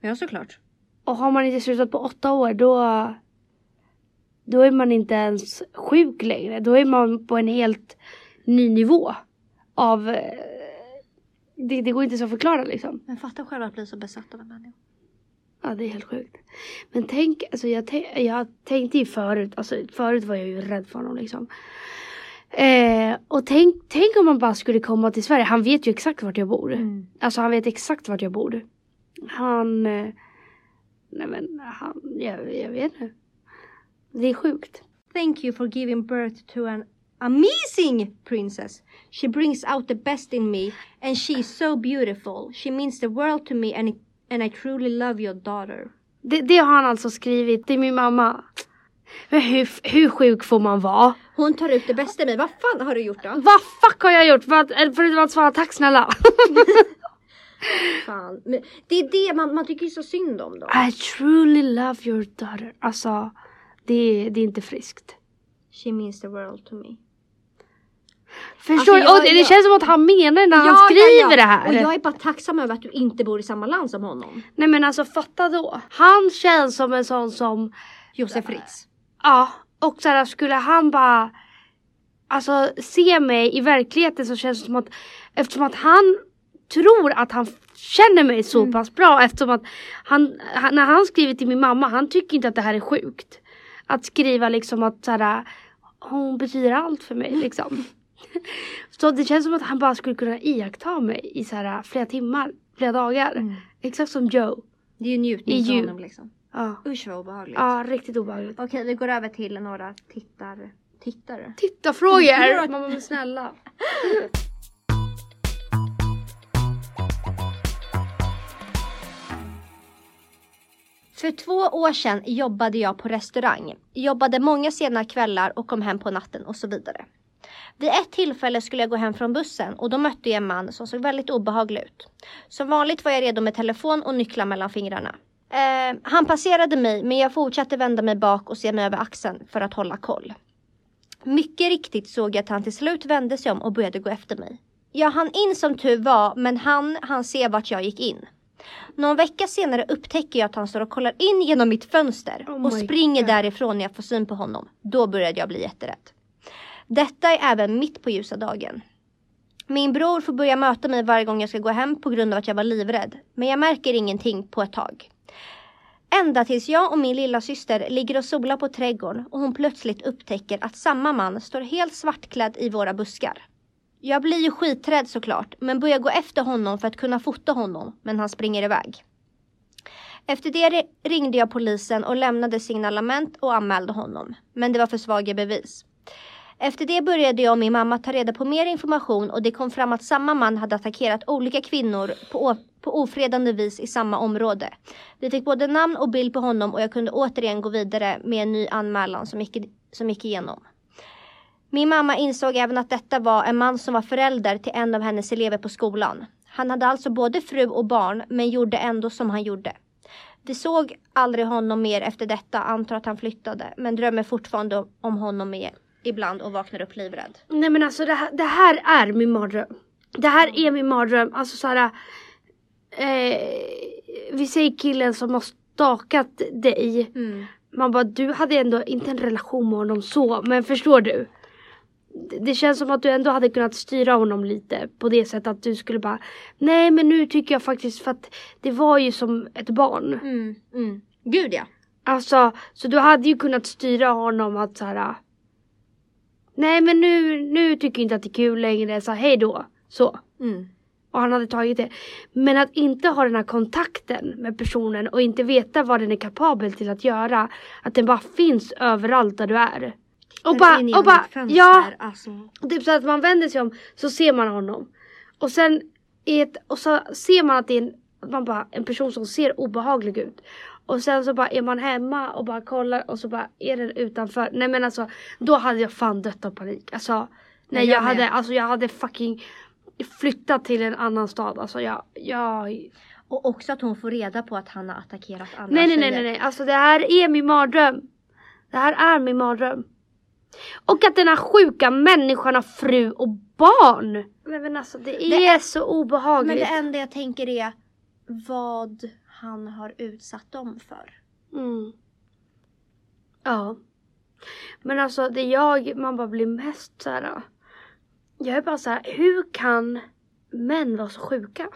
Ja såklart. Och har man inte slutat på åtta år då då är man inte ens sjuk längre. Då är man på en helt ny nivå av eh, det, det går inte så att förklara liksom. Men fatta själv att bli så besatt av en människa. Ja det är helt sjukt. Men tänk, alltså jag, tänk, jag tänkte ju förut, alltså förut var jag ju rädd för honom liksom. Eh, och tänk, tänk om man bara skulle komma till Sverige, han vet ju exakt vart jag bor. Mm. Alltså han vet exakt vart jag bor. Han, eh, nej men han, jag, jag vet inte. Det är sjukt. Thank you for giving birth to an amazing princess. She brings out the best in me and she is so beautiful. She means the world to me and, and I truly love your daughter. Det, det har han alltså skrivit till min mamma. Men hur, hur sjuk får man vara? Hon tar ut det bästa i mig. Vad fan har du gjort då? Vad fuck har jag gjort för att, förutom att svara tack snälla? [LAUGHS] Fan. Men det är det man, man tycker så synd om då. I truly love your daughter. Alltså, det, det är inte friskt. She means the world to me. Förstår Alltså, du? jag- Och det, jag- känns som att han menar när han skriver det här. Och jag är bara tacksam över att du inte bor i samma land som honom. Nej men alltså fatta då. Han känns som en sån som, Josef Fritz. ja, och så här, skulle han bara Alltså se mig i verkligheten så känns det som att eftersom att han tror att han känner mig så Mm. pass bra eftersom att han, han, när han skriver till min mamma, han tycker inte att det här är sjukt. Att skriva liksom att så här, hon betyder allt för mig liksom. [LAUGHS] Så det känns som att han bara skulle kunna iaktta mig i så här flera timmar, flera dagar. Mm. Exakt som Joe. Det är ju njutning för honom liksom. Ja, Usch vad obehagligt. ja riktigt obehagligt. Okej, vi går över till några tittar... tittare. Titta frågor! [LAUGHS] Ja. Mamma men snälla. För två år sedan jobbade jag på restaurang. Jobbade många sena kvällar och kom hem på natten och så vidare. Vid ett tillfälle skulle jag gå hem från bussen och då mötte jag en man som såg väldigt obehaglig ut. Som vanligt var jag redo med telefon och nycklar mellan fingrarna. Eh, han passerade mig men jag fortsatte vända mig bak och se mig över axeln för att hålla koll. Mycket riktigt såg jag att han till slut vände sig om och började gå efter mig. Jag hann in som tur var men han han se vart jag gick in. Någon vecka senare upptäcker jag att han står och kollar in genom mitt fönster Oh och springer God. därifrån när jag får syn på honom. Då började jag bli jätterädd. Detta är även mitt på ljusa dagen. Min bror får börja möta mig varje gång jag ska gå hem på grund av att jag var livrädd. Men jag märker ingenting på ett tag. Ända tills jag och min lilla syster ligger och solar på trädgården och hon plötsligt upptäcker att samma man står helt svartklädd i våra buskar. Jag blir ju skiträdd såklart, men börjar gå efter honom för att kunna fota honom, men han springer iväg. Efter det ringde jag polisen och lämnade signalement och anmälde honom, men det var för svaga bevis. Efter det började jag och min mamma ta reda på mer information och det kom fram att samma man hade attackerat olika kvinnor på, på ofredande vis i samma område. Vi fick både namn och bild på honom och jag kunde återigen gå vidare med en ny anmälan som gick, som gick igenom. Min mamma insåg även att detta var en man som var förälder till en av hennes elever på skolan. Han hade alltså både fru och barn men gjorde ändå som han gjorde. Vi såg aldrig honom mer efter detta, antar att han flyttade, men drömmer fortfarande om honom med ibland och vaknar upp livrädd. Nej men alltså det här, det här är min mardröm. Det här är min mardröm. Alltså såhär. Eh, vi säger killen som har stakat dig. Mm. Man bara du hade ändå inte en relation med honom så. Men förstår du? Det- Det känns som att du ändå hade kunnat styra honom lite på det sättet att du skulle bara Nej men nu tycker jag faktiskt för att det var ju som ett barn. Mm. Mm. Gud ja. Alltså så du hade ju kunnat styra honom att så här. Nej men nu, nu tycker jag inte att det är kul längre så hej då. Så. Mm. och han hade tagit det. Men att inte ha den här kontakten med personen och inte veta vad den är kapabel till att göra. Att den bara finns överallt där du är. Och bara, och bara ja, Alltså. typ så att man vänder sig om så ser man honom. Och sen i ett, och så ser man att det är en, man bara, en person som ser obehaglig ut. Och sen så bara är man hemma och bara kollar och så bara är den utanför. Nej men alltså då hade jag fan dött av panik. Alltså nej jag jag, hade, alltså jag hade fucking flyttat till en annan stad. Alltså jag, jag Och också att hon får reda på att han har attackerat andra Nej nej nej nej nej. Alltså det här är min mardröm. Det här är min mardröm. Och att den här sjuka människan har fru och barn. Nej men alltså det, Det är så obehagligt. Men det enda jag tänker är vad han har utsatt dem för. Mm. Ja. Men alltså det jag, man bara blir mest så här. Jag är bara så här, hur kan män vara så sjuka?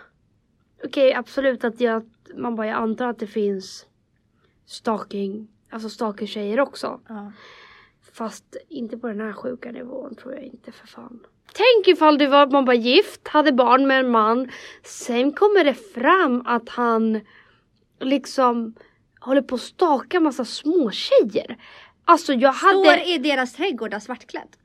Okej absolut att jag, man bara jag antar att det finns stalking, alltså stalker tjejer också. Ja. Fast inte på den här sjuka nivån tror jag inte för fan. Tänk ifall du var man bara gift, hade barn med en man. Sen kommer det fram att han liksom håller på att staka massa små tjejer. Alltså jag hade... Står i deras trädgårdar svartklädd.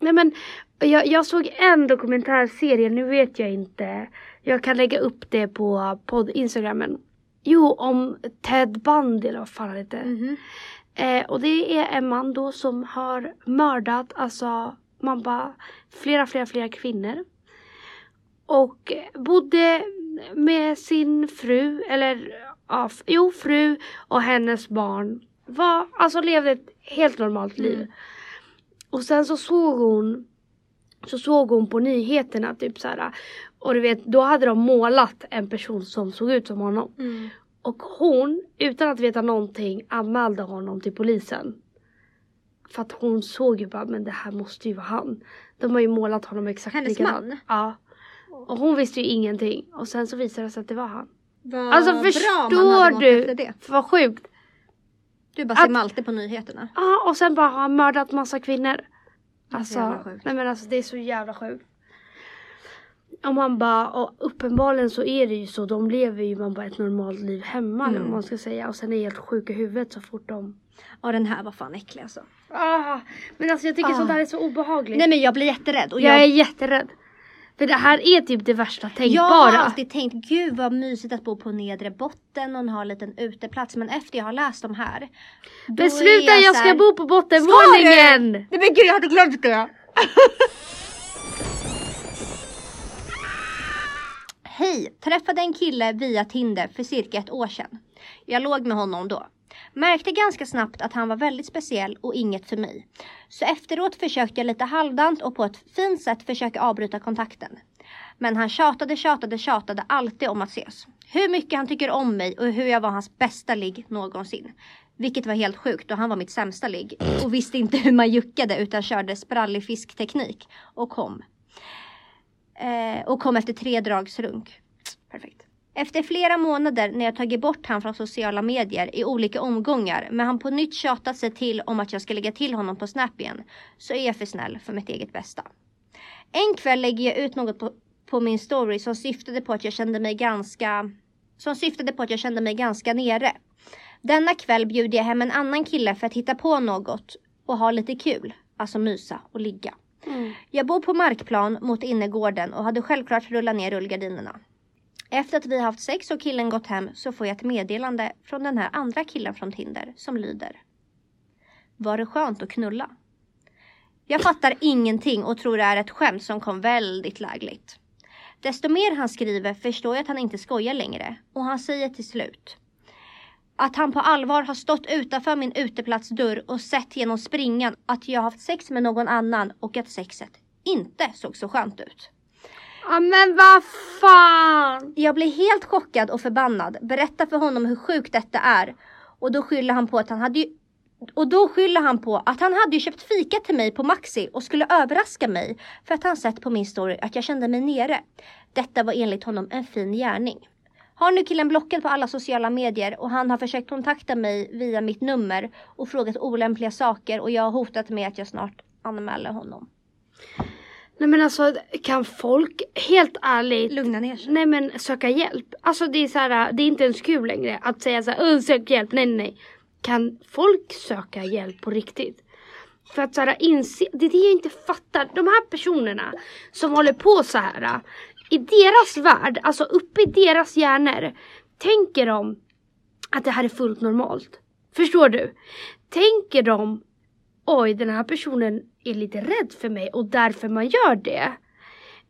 Nej men jag, jag såg en dokumentärserie, nu vet jag inte. Jag kan lägga upp det på podd Instagramen. Jo, om Ted Bundy eller vad fan han heter. Mhm. Eh, och det är en man då som har mördat, alltså man bara flera, flera, flera kvinnor. Och bodde med sin fru, eller ja, jo fru och hennes barn. Var, alltså levde ett helt normalt liv. Mm. Och sen så såg hon så såg hon på nyheterna typ så här. Och du vet, då hade de målat en person som såg ut som honom. Mm. Och hon, utan att veta någonting, anmälde honom till polisen. För att hon såg ju bara, men det här måste ju vara han. De har ju målat honom exakt Hennes likadant. man? Ja. Och hon visste ju ingenting. Och sen så visade det sig att det var han. Vad Alltså förstår du? det. Vad sjukt. Du bara ser Att- Malte på nyheterna. Ja, och sen bara har mördat massa kvinnor. så Alltså, nej men alltså det är så jävla sjukt. Och man bara, och uppenbarligen så är det ju så, de lever ju man bara ett normalt liv hemma Mm. om man ska säga. Och sen är helt sjuka i huvudet så fort de... Ja den här var fan äcklig alltså. Ah, men alltså jag tycker Ah. sånt här är så obehagligt. Nej men jag blir jätterädd. Och jag jag, är jätterädd. För det här är typ det värsta jag har tänkbara. alltid tänkt gud vad mysigt att bo på nedre botten och ha en liten uteplats. Men efter jag har läst de här. då Men sluta är jag så ska här- bo på bottenvåningen! Nej men gud jag hade glömt det. [LAUGHS] Hej! Träffade en kille via Tinder för cirka ett år sedan. Jag låg med honom då. Märkte ganska snabbt att han var väldigt speciell och inget för mig. Så efteråt försökte jag lite halvdant och på ett fint sätt försöka avbryta kontakten. Men han tjatade, tjatade, tjatade alltid om att ses. Hur mycket han tycker om mig och hur jag var hans bästa ligg någonsin. Vilket var helt sjukt och han var mitt sämsta ligg. Och visste inte hur man juckade utan körde sprallig fiskteknik. Och kom. Eh, och kom efter tre drags runk. Perfekt. Efter flera månader när jag tagit bort han från sociala medier i olika omgångar men han på nytt tjatat sig till om att jag ska lägga till honom på Snap igen så är jag för snäll för mitt eget bästa. En kväll lägger jag ut något på, på min story som syftade på att jag kände mig ganska som syftade på att jag kände mig ganska nere. Denna kväll bjuder jag hem en annan kille för att hitta på något och ha lite kul. Alltså mysa och ligga. Mm. Jag bor på markplan mot innergården och hade självklart rullat ner rullgardinerna. Efter att vi haft sex och killen gått hem så får jag ett meddelande från den här andra killen från Tinder som lyder. Var det skönt att knulla? Jag fattar ingenting och tror det är ett skämt som kom väldigt lägligt. Desto mer han skriver förstår jag att han inte skojar längre och han säger till slut att han på allvar har stått utanför min uteplatsdörr och sett genom springan att jag haft sex med någon annan och att sexet inte såg så skönt ut. Ja men vad fan! Jag blir helt chockad och förbannad, berättar för honom hur sjukt detta är och då skyller han på att han hade ju och då skyller han på att han hade ju köpt fika till mig på Maxi och skulle överraska mig för att han sett på min story att jag kände mig nere. Detta var enligt honom en fin gärning. Har nu killen blockad på alla sociala medier och han har försökt kontakta mig via mitt nummer och frågat olämpliga saker och jag har hotat med att jag snart anmäler honom. Nej men alltså kan folk helt ärligt Lugna ner sig. Nej men söka hjälp. Alltså det är så här, det är inte ens kul längre att säga så här, "Åh, sök hjälp. Nej nej nej. Kan folk söka hjälp på riktigt? För att så här, inse, det är det jag inte fattar. De här personerna som håller på så här. I deras värld, alltså uppe i deras hjärnor. Tänker de att det här är fullt normalt. Förstår du? Tänker de oj den här personen är lite rädd för mig och därför man gör det.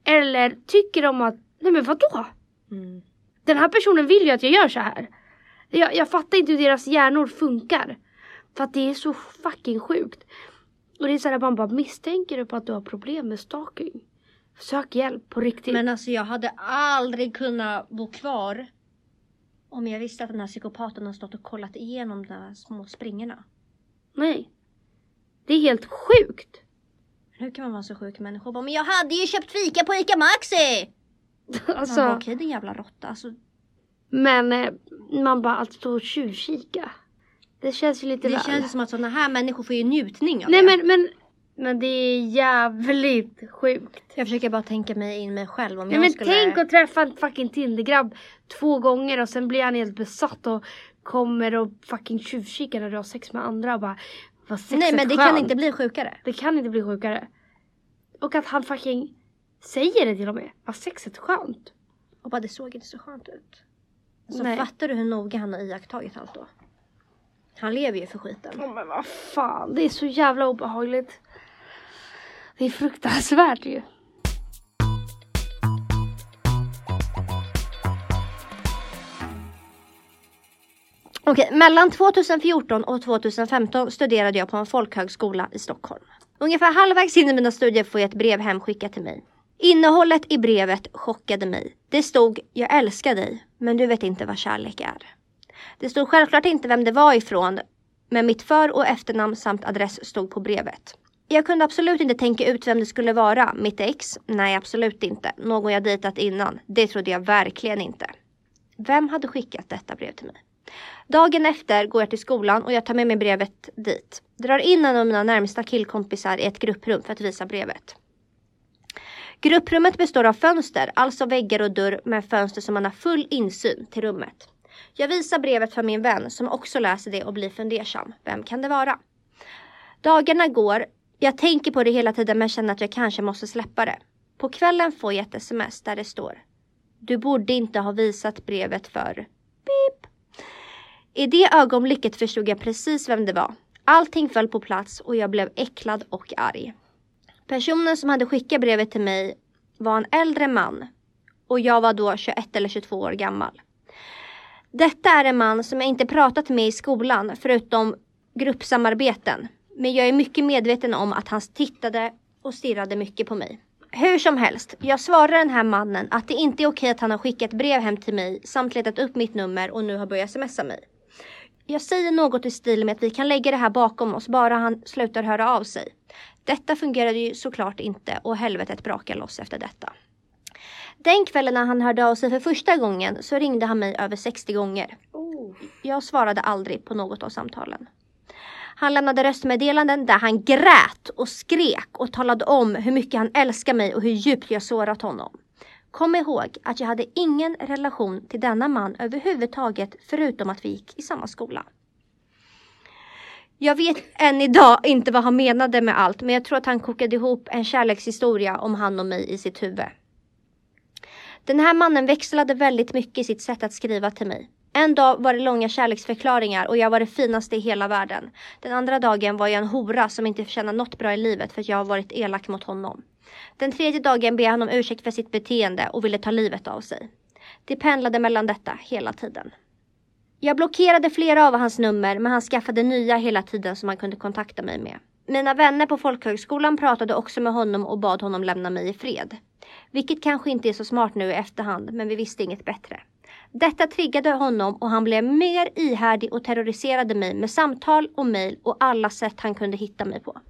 Eller tycker de att, nej men vadå? Mm. Den här personen vill ju att jag gör så här. Jag, jag fattar inte hur deras hjärnor funkar. För att det är så fucking sjukt. Och det är så här man bara misstänker du på att du har problem med stalking? Sök hjälp på riktigt. Men alltså jag hade aldrig kunnat bo kvar om jag visste att den här psykopaten har stått och kollat igenom de här små springorna. Nej. Det är helt sjukt. Hur kan man vara så sjuk människa bara, men jag hade ju köpt fika på ICA Maxi! alltså, Man bara, okej din jävla råtta. Alltså, Men eh, man bara att stå och tjuvkika. Det känns ju lite det väl. känns som att sådana här människor får ju njutning av Nej det. men, men, men det är jävligt sjukt. Jag försöker bara tänka mig in mig själv om Nej jag men skulle... tänk att träffa en fucking Tindergrabb två gånger och sen blir han helt besatt och kommer och fucking tjuvkikar när du har sex med andra och bara vad sexet Nej men det skönt. kan inte bli sjukare. Det kan inte bli sjukare. Och att han fucking säger det till och med. Vad sexet skönt. Och bara det såg inte så skönt ut. Så Nej. fattar du hur noga han har iakttagit allt då? Han lever ju för skiten. Ja, men vad fan, det är så jävla obehagligt. Det är fruktansvärt ju. Okej, mellan 2014 och 2015 studerade jag på en folkhögskola i Stockholm. Ungefär halvvägs in i mina studier får jag ett brev hemskickat till mig. Innehållet i brevet chockade mig. Det stod “Jag älskar dig, men du vet inte vad kärlek är”. Det stod självklart inte vem det var ifrån, men mitt för och efternamn samt adress stod på brevet. Jag kunde absolut inte tänka ut vem det skulle vara. Mitt ex? Nej, absolut inte. Någon jag dejtat innan? Det trodde jag verkligen inte. Vem hade skickat detta brev till mig? Dagen efter går jag till skolan och jag tar med mig brevet dit. Drar in en av mina närmsta killkompisar i ett grupprum för att visa brevet. Grupprummet består av fönster, alltså väggar och dörr med fönster som man har full insyn till rummet. Jag visar brevet för min vän som också läser det och blir fundersam. Vem kan det vara? Dagarna går. Jag tänker på det hela tiden men känner att jag kanske måste släppa det. På kvällen får jag ett sms där det står. Du borde inte ha visat brevet för... Beep. I det ögonblicket förstod jag precis vem det var. Allting föll på plats och jag blev äcklad och arg. Personen som hade skickat brevet till mig var en äldre man och jag var då 21 eller 22 år gammal. Detta är en man som jag inte pratat med i skolan förutom gruppsamarbeten. Men jag är mycket medveten om att han tittade och stirrade mycket på mig. Hur som helst, jag svarar den här mannen att det inte är okej att han har skickat brev hem till mig samt letat upp mitt nummer och nu har börjat smsa mig. Jag säger något i stil med att vi kan lägga det här bakom oss bara han slutar höra av sig. Detta fungerade ju såklart inte och helvetet brakade loss efter detta. Den kvällen när han hörde av sig för första gången så ringde han mig över 60 gånger. Oh. Jag svarade aldrig på något av samtalen. Han lämnade röstmeddelanden där han grät och skrek och talade om hur mycket han älskar mig och hur djupt jag sårat honom. Kom ihåg att jag hade ingen relation till denna man överhuvudtaget förutom att vi gick i samma skola. Jag vet än idag inte vad han menade med allt men jag tror att han kokade ihop en kärlekshistoria om han och mig i sitt huvud. Den här mannen växlade väldigt mycket i sitt sätt att skriva till mig. En dag var det långa kärleksförklaringar och jag var det finaste i hela världen. Den andra dagen var jag en hora som inte förtjänar något bra i livet för att jag har varit elak mot honom. Den tredje dagen ber han om ursäkt för sitt beteende och ville ta livet av sig. Det pendlade mellan detta hela tiden. Jag blockerade flera av hans nummer men han skaffade nya hela tiden som han kunde kontakta mig med. Mina vänner på folkhögskolan pratade också med honom och bad honom lämna mig i fred. Vilket kanske inte är så smart nu i efterhand men vi visste inget bättre. Detta triggade honom och han blev mer ihärdig och terroriserade mig med samtal och mejl och alla sätt han kunde hitta mig på.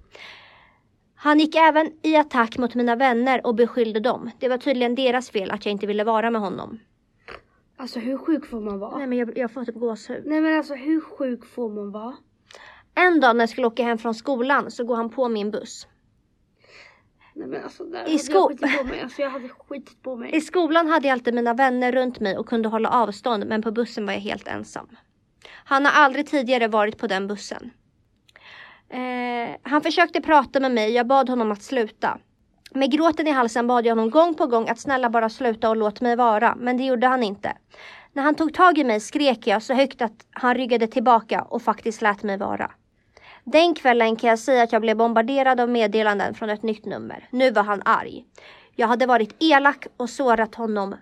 Han gick även i attack mot mina vänner och beskyllde dem. Det var tydligen deras fel att jag inte ville vara med honom. Alltså hur sjuk får man vara? Nej men jag, jag får typ gåshud. Nej men alltså hur sjuk får man vara? En dag när jag skulle åka hem från skolan så går han på min buss. Nej men alltså där I hade sko- jag skitit på mig. Alltså jag hade skitit på mig. I skolan hade jag alltid mina vänner runt mig och kunde hålla avstånd men på bussen var jag helt ensam. Han har aldrig tidigare varit på den bussen. Eh, han försökte prata med mig, jag bad honom att sluta. Med gråten i halsen bad jag honom gång på gång att snälla bara sluta och låt mig vara, men det gjorde han inte. När han tog tag i mig skrek jag så högt att han ryggade tillbaka och faktiskt lät mig vara. Den kvällen kan jag säga att jag blev bombarderad av meddelanden från ett nytt nummer. Nu var han arg. Jag hade varit elak och sårat honom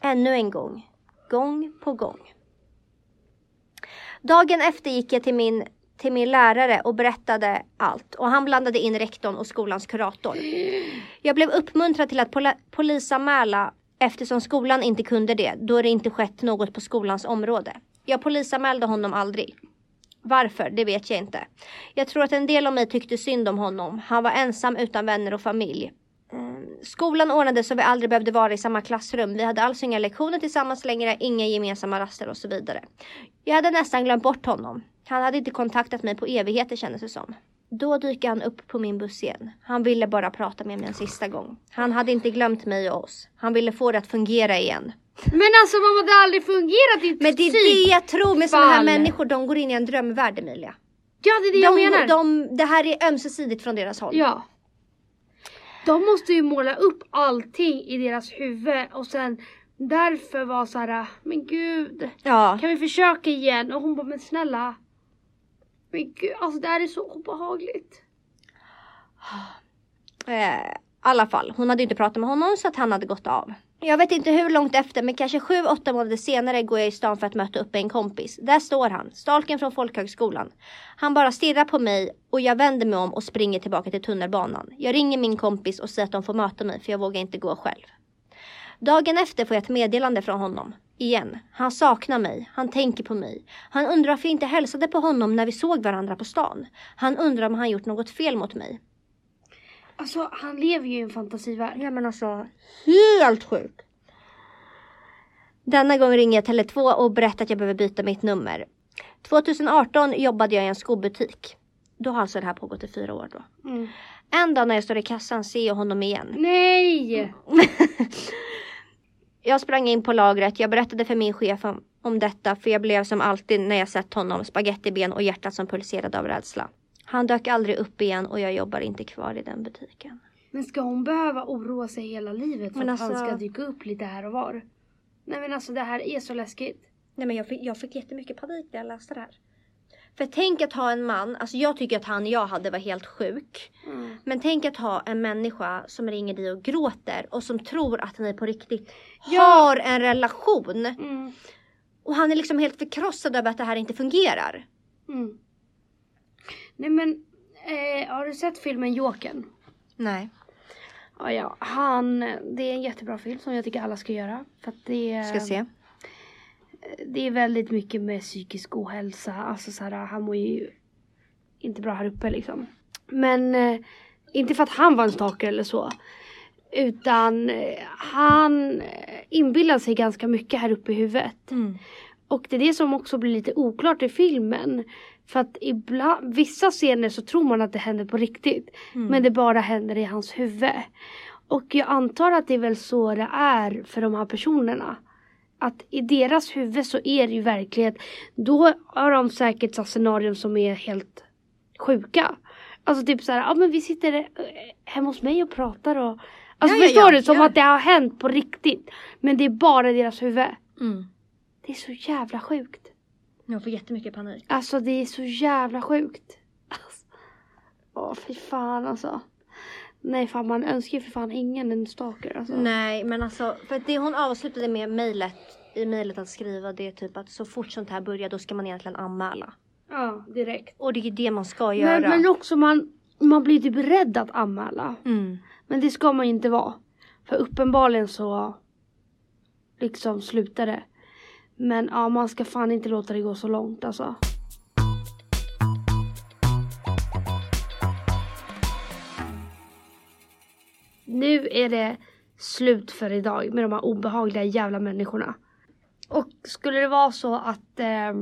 ännu en gång. Gång på gång. Dagen efter gick jag till min, till min lärare och berättade allt och han blandade in rektorn och skolans kurator. Jag blev uppmuntrad till att pol- polisanmäla eftersom skolan inte kunde det då det inte skett något på skolans område. Jag polisanmälde honom aldrig. Varför, det vet jag inte. Jag tror att en del av mig tyckte synd om honom. Han var ensam utan vänner och familj. Ehm, skolan ordnade så vi aldrig behövde vara i samma klassrum. Vi hade alltså inga lektioner tillsammans längre, inga gemensamma raster och så vidare. Jag hade nästan glömt bort honom. Han hade inte kontaktat mig på evigheter kändes det som. Då dyker han upp på min buss igen. Han ville bara prata med mig en sista gång. Han hade inte glömt mig och oss. Han ville få det att fungera igen. Men alltså mamma det har aldrig fungerat i Men det är det jag tror med sådana här människor. De går in i en drömvärld Emilia. Ja det är det jag De, menar. de, det här är ömsesidigt från deras håll. Ja. De måste ju måla upp allting i deras huvud och sen därför vara så här, men gud, Ja. kan vi försöka igen? Och hon bara, men snälla. Men gud, alltså det här är så obehagligt. [SIGHS] Eh, I alla fall, hon hade inte pratat med honom så att han hade gått av. Jag vet inte hur långt efter men kanske sju, åtta månader senare går jag i stan för att möta upp en kompis. Där står han, stalken från folkhögskolan. Han bara stirrar på mig och jag vänder mig om och springer tillbaka till tunnelbanan. Jag ringer min kompis och säger att de får möta mig för jag vågar inte gå själv. Dagen efter får jag ett meddelande från honom. Igen. Han saknar mig. Han tänker på mig. Han undrar varför jag inte hälsade på honom när vi såg varandra på stan. Han undrar om han gjort något fel mot mig. Alltså han lever ju i en fantasivärld. Ja men alltså helt sjukt. Denna gång ringer jag Tele2 och berättar att jag behöver byta mitt nummer. 2018 jobbade jag i en skobutik. Då har alltså det här pågått i fyra år då. Mm. En dag när jag står i kassan ser jag honom igen. Nej! [LAUGHS] Jag sprang in på lagret, jag berättade för min chef om, om detta för jag blev som alltid när jag sett honom spagettiben och hjärtat som pulserade av rädsla. Han dök aldrig upp igen och jag jobbar inte kvar i den butiken. Men ska hon behöva oroa sig hela livet för Men att han alltså- ska dyka upp lite här och var? Nej men alltså det här är så läskigt. Nej men jag fick, jag fick jättemycket panik när jag läste det här. För tänk att ha en man, alltså jag tycker att han jag hade var helt sjuk. Mm. Men tänk att ha en människa som ringer dig och gråter och som tror att ni på riktigt Ja. har en relation. Mm. Och han är liksom helt förkrossad över att det här inte fungerar. Mm. Nej men, eh, har du sett filmen Jokern? Nej. Ja, ja, han, det är en jättebra film som jag tycker alla ska göra. För att det, Ska se. Det är väldigt mycket med psykisk ohälsa. Alltså så här, han mår ju inte bra här uppe liksom. Men eh, inte för att han var en stalker eller så. Utan eh, han eh, inbillar sig ganska mycket här uppe i huvudet. Mm. Och det är det som också blir lite oklart i filmen. För att ibland, vissa scener så tror man att det händer på riktigt. Mm. Men det bara händer i hans huvud. Och jag antar att det är väl så det är för de här personerna. Att i deras huvud så är det ju verklighet. Då har de säkert så scenarion som är helt sjuka. Alltså typ så här, ja men vi sitter eh, hemma hos mig och pratar och Alltså Ja, ja, förstår ja, du? Som ja. att det har hänt på riktigt. Men det är bara i deras huvud. Mm. Det är så jävla sjukt. Jag får jättemycket panik. Alltså det är så jävla sjukt. Alltså. Åh fy fan alltså. Nej fan man önskar ju för fan ingen en stalker alltså. Nej men alltså, för att det hon avslutade med mejlet, i mejlet att skriva det är typ att så fort sånt här börjar då ska man egentligen anmäla. Ja direkt. Och det är det man ska göra. Men, men också man, man blir typ rädd att anmäla. Mm. Men det ska man ju inte vara. För uppenbarligen så liksom slutar det. Men ja man ska fan inte låta det gå så långt alltså. Nu är det slut för idag med de här obehagliga jävla människorna. Och skulle det vara så att eh,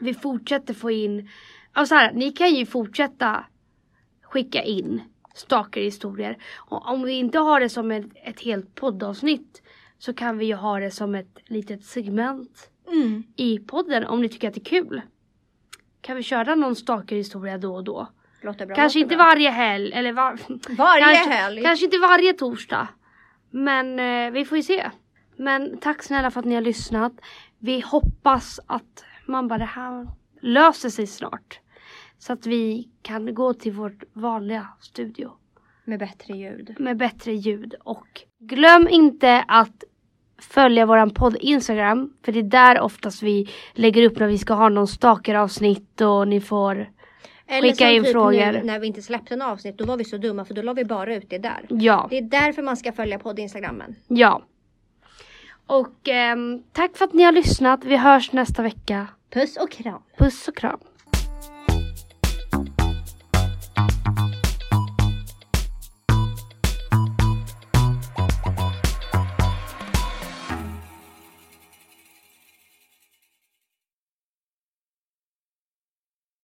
vi fortsätter få in, alltså så här, ni kan ju fortsätta skicka in stalkerhistorier. Och om vi inte har det som ett, ett helt poddavsnitt så kan vi ju ha det som ett litet segment Mm. i podden om ni tycker att det är kul. Kan vi köra någon stalkerhistoria då och då? Låter bra. Kanske låter inte bra. varje helg eller var... Varje kanske, helg. Kanske inte varje torsdag. Men eh, vi får ju se. Men tack snälla för att ni har lyssnat. Vi hoppas att man bara det här löser sig snart. Så att vi kan gå till vårt vanliga studio Med bättre ljud. med bättre ljud. Och glöm inte att följa våran podd Instagram. För det är där oftast vi lägger upp när vi ska ha någon stalker-avsnitt och ni får Eller Skicka in typ frågor. nu när vi inte släppte något avsnitt. Då var vi så dumma för då la vi bara ut det där. Ja, Det är därför man ska följa podd Instagrammen. ja. Och ehm, tack för att ni har lyssnat. Vi hörs nästa vecka. Puss och kram. Puss och kram.